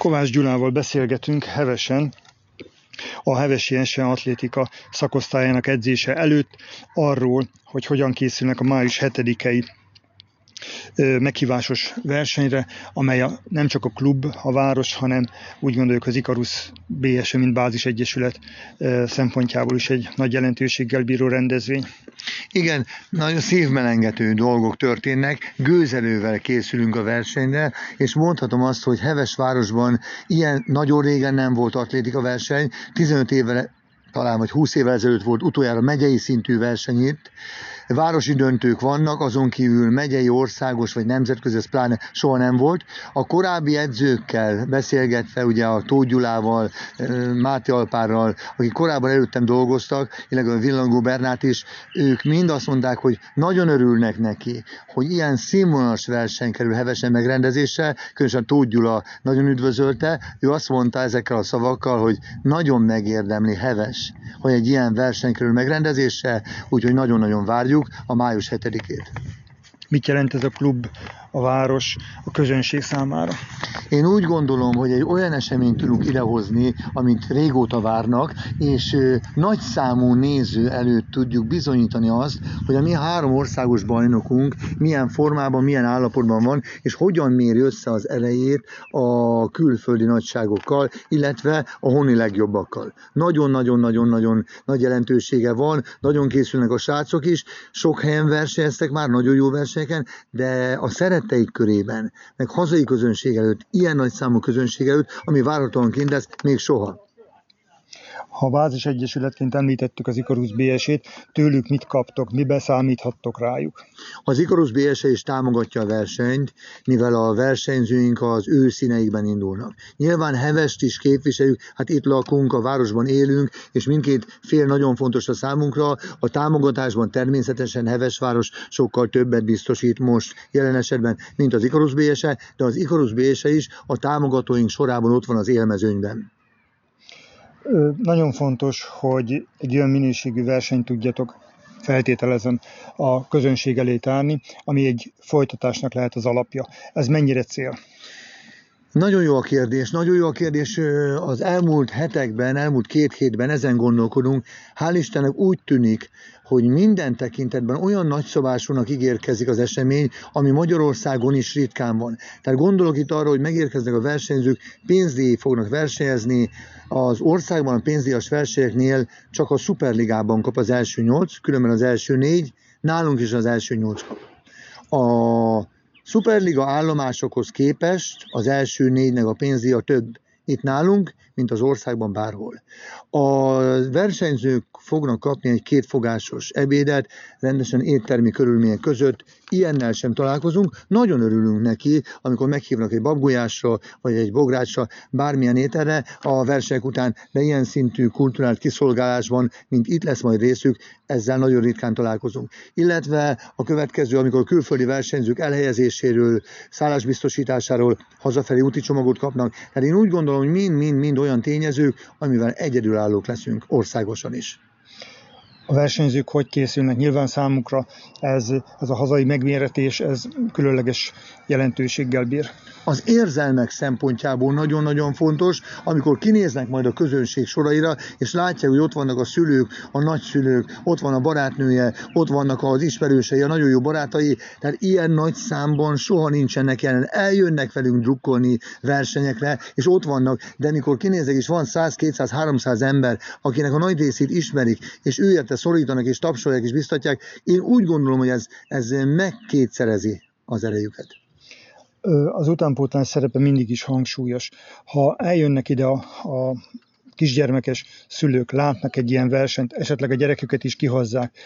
Kovács Gyulával beszélgetünk hevesen, a Hevesi Ensen Atlétika szakosztályának edzése előtt arról, hogy hogyan készülnek a május 7-i meghívásos versenyre, amely a, nem csak a klub, a város, hanem úgy gondoljuk az Ikarus BSE, mint bázis egyesület szempontjából is egy nagy jelentőséggel bíró rendezvény. Igen, nagyon szívmelengető dolgok történnek, gőzelővel készülünk a versenyre, és mondhatom azt, hogy Heves városban ilyen nagyon régen nem volt atlétika verseny, 15 évvel talán vagy 20 évvel ezelőtt volt utoljára megyei szintű verseny itt, városi döntők vannak, azon kívül megyei, országos vagy nemzetközi, ez pláne soha nem volt. A korábbi edzőkkel beszélgetve, ugye a Tóth Gyulával, Máté Alpárral, akik korábban előttem dolgoztak, illetve a Villangó Bernát is, ők mind azt mondták, hogy nagyon örülnek neki, hogy ilyen színvonalas verseny kerül hevesen megrendezésre, különösen Tóth Gyula nagyon üdvözölte, ő azt mondta ezekkel a szavakkal, hogy nagyon megérdemli heves, hogy egy ilyen verseny kerül megrendezésre, úgyhogy nagyon-nagyon várjuk várjuk a május 7-ét. Mit jelent ez a klub a város a közönség számára? Én úgy gondolom, hogy egy olyan eseményt tudunk idehozni, amit régóta várnak, és nagy számú néző előtt tudjuk bizonyítani azt, hogy a mi három országos bajnokunk milyen formában, milyen állapotban van, és hogyan méri össze az elejét a külföldi nagyságokkal, illetve a honi legjobbakkal. Nagyon-nagyon-nagyon-nagyon nagy jelentősége van, nagyon készülnek a srácok is, sok helyen versenyeztek már, nagyon jó versenyeken, de a szeret szeretteik körében, meg hazai közönség előtt, ilyen nagy számú közönség előtt, ami várhatóan kint lesz, még soha. Ha Bázis Egyesületként említettük az Ikarus BS-ét, tőlük mit kaptok, mi beszámíthattok rájuk? Az Ikarus BS is támogatja a versenyt, mivel a versenyzőink az ő színeikben indulnak. Nyilván Hevest is képviseljük, hát itt lakunk, a városban élünk, és mindkét fél nagyon fontos a számunkra. A támogatásban természetesen Hevesváros sokkal többet biztosít most jelen esetben, mint az Ikarus BS, de az Ikarus BS is a támogatóink sorában ott van az élmezőnyben. Nagyon fontos, hogy egy olyan minőségű versenyt tudjatok feltételezem a közönség elé tárni, ami egy folytatásnak lehet az alapja. Ez mennyire cél? Nagyon jó a kérdés, nagyon jó a kérdés. Az elmúlt hetekben, elmúlt két hétben ezen gondolkodunk. Hál' Istennek úgy tűnik, hogy minden tekintetben olyan nagyszabásúnak ígérkezik az esemény, ami Magyarországon is ritkán van. Tehát gondolok itt arra, hogy megérkeznek a versenyzők, pénzdíj fognak versenyezni, az országban a pénzdíjas versenyeknél csak a Superligában kap az első nyolc, különben az első négy, nálunk is az első nyolc kap. A Superliga állomásokhoz képest az első négynek a pénzdíja több itt nálunk, mint az országban bárhol. A versenyzők fognak kapni egy kétfogásos ebédet, rendesen éttermi körülmények között, ilyennel sem találkozunk. Nagyon örülünk neki, amikor meghívnak egy babgulyásra, vagy egy bográcsra, bármilyen ételre a versenyek után, de ilyen szintű kulturált kiszolgálásban, mint itt lesz majd részük, ezzel nagyon ritkán találkozunk. Illetve a következő, amikor külföldi versenyzők elhelyezéséről, szállásbiztosításáról hazafelé úti csomagot kapnak. Tehát én úgy gondolom, hogy mind-mind-mind olyan tényezők, amivel egyedülállók leszünk országosan is a versenyzők hogy készülnek. Nyilván számukra ez, ez a hazai megméretés, ez különleges jelentőséggel bír. Az érzelmek szempontjából nagyon-nagyon fontos, amikor kinéznek majd a közönség soraira, és látják, hogy ott vannak a szülők, a nagyszülők, ott van a barátnője, ott vannak az ismerősei, a nagyon jó barátai, tehát ilyen nagy számban soha nincsenek jelen. Eljönnek velünk drukkolni versenyekre, és ott vannak, de mikor kinézek, és van 100, 200, 300 ember, akinek a nagy részét ismerik, és ő érte szorítanak és tapsolják és biztatják, én úgy gondolom, hogy ez, ez megkétszerezi az erejüket. Az utánpótlás szerepe mindig is hangsúlyos. Ha eljönnek ide a, a kisgyermekes szülők látnak egy ilyen versenyt, esetleg a gyereküket is kihozzák,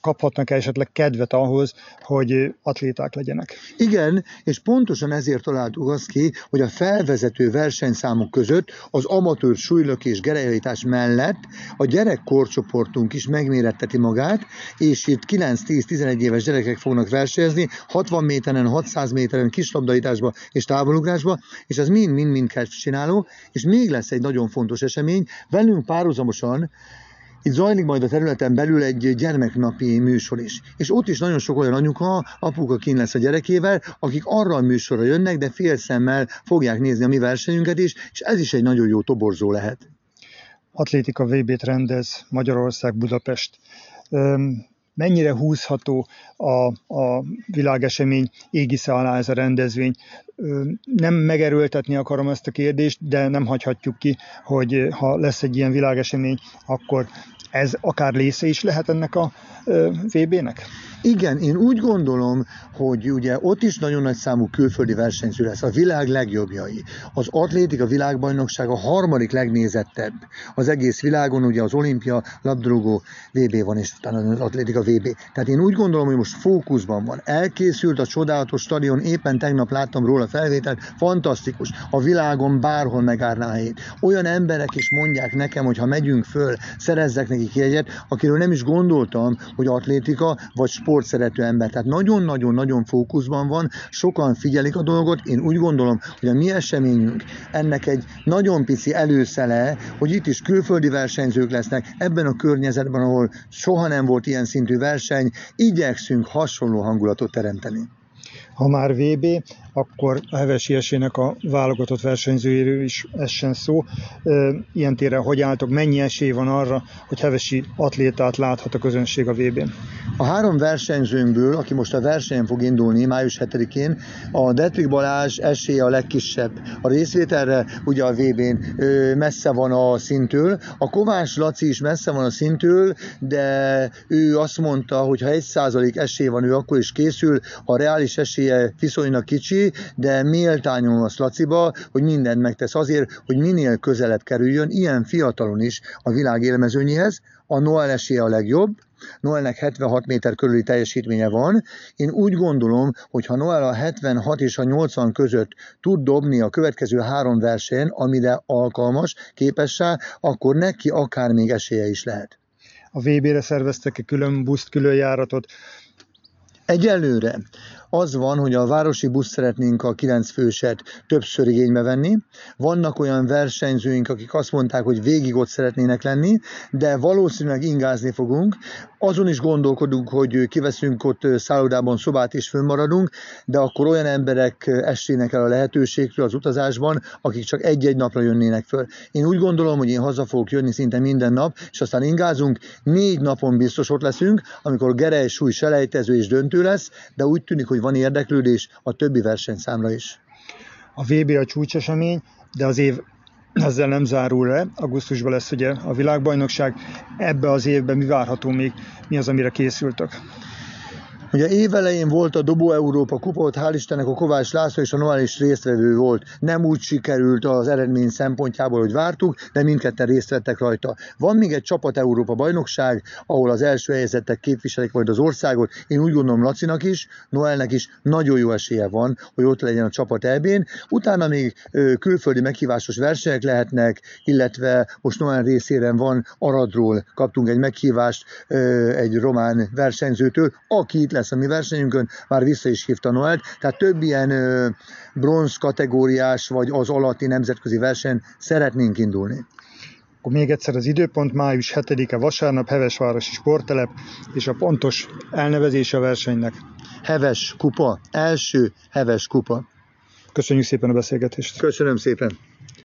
kaphatnak -e esetleg kedvet ahhoz, hogy atléták legyenek? Igen, és pontosan ezért találtuk azt ki, hogy a felvezető versenyszámok között az amatőr súlylök és gerejlítás mellett a gyerekkorcsoportunk is megméretteti magát, és itt 9-10-11 éves gyerekek fognak versenyezni, 60 méteren, 600 méteren, kislabdaításba és távolugrásba, és ez mind-mind-mind csináló, és még lesz egy nagyon fontos esemény. Velünk párhuzamosan itt zajlik majd a területen belül egy gyermeknapi műsor is. És ott is nagyon sok olyan anyuka, apuka kín lesz a gyerekével, akik arra a műsorra jönnek, de fél szemmel fogják nézni a mi versenyünket is, és ez is egy nagyon jó toborzó lehet. Atlétika VB-t rendez Magyarország, Budapest mennyire húzható a, a világesemény égisze alá ez a rendezvény. Nem megerőltetni akarom ezt a kérdést, de nem hagyhatjuk ki, hogy ha lesz egy ilyen világesemény, akkor ez akár lésze is lehet ennek a VB-nek? Igen, én úgy gondolom, hogy ugye ott is nagyon nagy számú külföldi versenyző lesz, a világ legjobbjai. Az atlétika világbajnokság a harmadik legnézettebb az egész világon, ugye az olimpia, labdarúgó VB van, és utána az atlétika VB. Tehát én úgy gondolom, hogy most fókuszban van. Elkészült a csodálatos stadion, éppen tegnap láttam róla felvételt, fantasztikus. A világon bárhol megállná a helyét. Olyan emberek is mondják nekem, hogy ha megyünk föl, szerezzek nekik jegyet, akiről nem is gondoltam, hogy atlétika vagy sport sportszerető ember. Tehát nagyon-nagyon-nagyon fókuszban van, sokan figyelik a dolgot. Én úgy gondolom, hogy a mi eseményünk ennek egy nagyon pici előszele, hogy itt is külföldi versenyzők lesznek, ebben a környezetben, ahol soha nem volt ilyen szintű verseny, igyekszünk hasonló hangulatot teremteni. Ha már VB, akkor a hevesi esélynek a válogatott versenyzőjéről is essen szó. Ilyen téren hogy álltok, mennyi esély van arra, hogy hevesi atlétát láthat a közönség a VB-n? A három versenyzőnkből, aki most a versenyen fog indulni május 7-én, a Detrik Balázs esélye a legkisebb. A részvételre ugye a VB-n messze van a szintől, a Kovács Laci is messze van a szintől, de ő azt mondta, hogy ha egy százalék esély van, ő akkor is készül, a reális esélye viszonylag kicsi, de méltányom a Laciba, hogy mindent megtesz azért, hogy minél közelebb kerüljön, ilyen fiatalon is a világ élmezőnyéhez. A Noel esélye a legjobb, Noelnek 76 méter körüli teljesítménye van. Én úgy gondolom, hogy ha Noel a 76 és a 80 között tud dobni a következő három versenyen, amire alkalmas, képessá, akkor neki akár még esélye is lehet. A VB-re szerveztek egy külön buszt, külön járatot. Egyelőre az van, hogy a városi busz szeretnénk a kilenc főset többször igénybe venni. Vannak olyan versenyzőink, akik azt mondták, hogy végig ott szeretnének lenni, de valószínűleg ingázni fogunk. Azon is gondolkodunk, hogy kiveszünk ott szállodában szobát és fönnmaradunk, de akkor olyan emberek essének el a lehetőségről az utazásban, akik csak egy-egy napra jönnének föl. Én úgy gondolom, hogy én haza fogok jönni szinte minden nap, és aztán ingázunk, négy napon biztos ott leszünk, amikor gerej, súly, selejtező és döntő lesz, de úgy tűnik, hogy van érdeklődés a többi versenyszámra is. A VB a csúcsesemény, de az év ezzel nem zárul le. Augusztusban lesz ugye a világbajnokság. Ebbe az évben mi várható még? Mi az, amire készültök? Ugye évelején volt a Dobó Európa kupa, hál' Istennek a Kovács László és a Noel is résztvevő volt. Nem úgy sikerült az eredmény szempontjából, hogy vártuk, de mindketten részt vettek rajta. Van még egy csapat Európa bajnokság, ahol az első helyezettek képviselik majd az országot. Én úgy gondolom Lacinak is, Noelnek is nagyon jó esélye van, hogy ott legyen a csapat elbén. Utána még külföldi meghívásos versenyek lehetnek, illetve most Noel részére van Aradról kaptunk egy meghívást egy román versenyzőtől, aki itt lesz lesz a mi versenyünkön, már vissza is hívta Noelt, tehát több ilyen ö, bronz kategóriás vagy az alatti nemzetközi verseny szeretnénk indulni. Akkor még egyszer az időpont, május 7-e vasárnap, Hevesvárosi Sporttelep, és a pontos elnevezése a versenynek. Heves kupa, első Heves kupa. Köszönjük szépen a beszélgetést. Köszönöm szépen.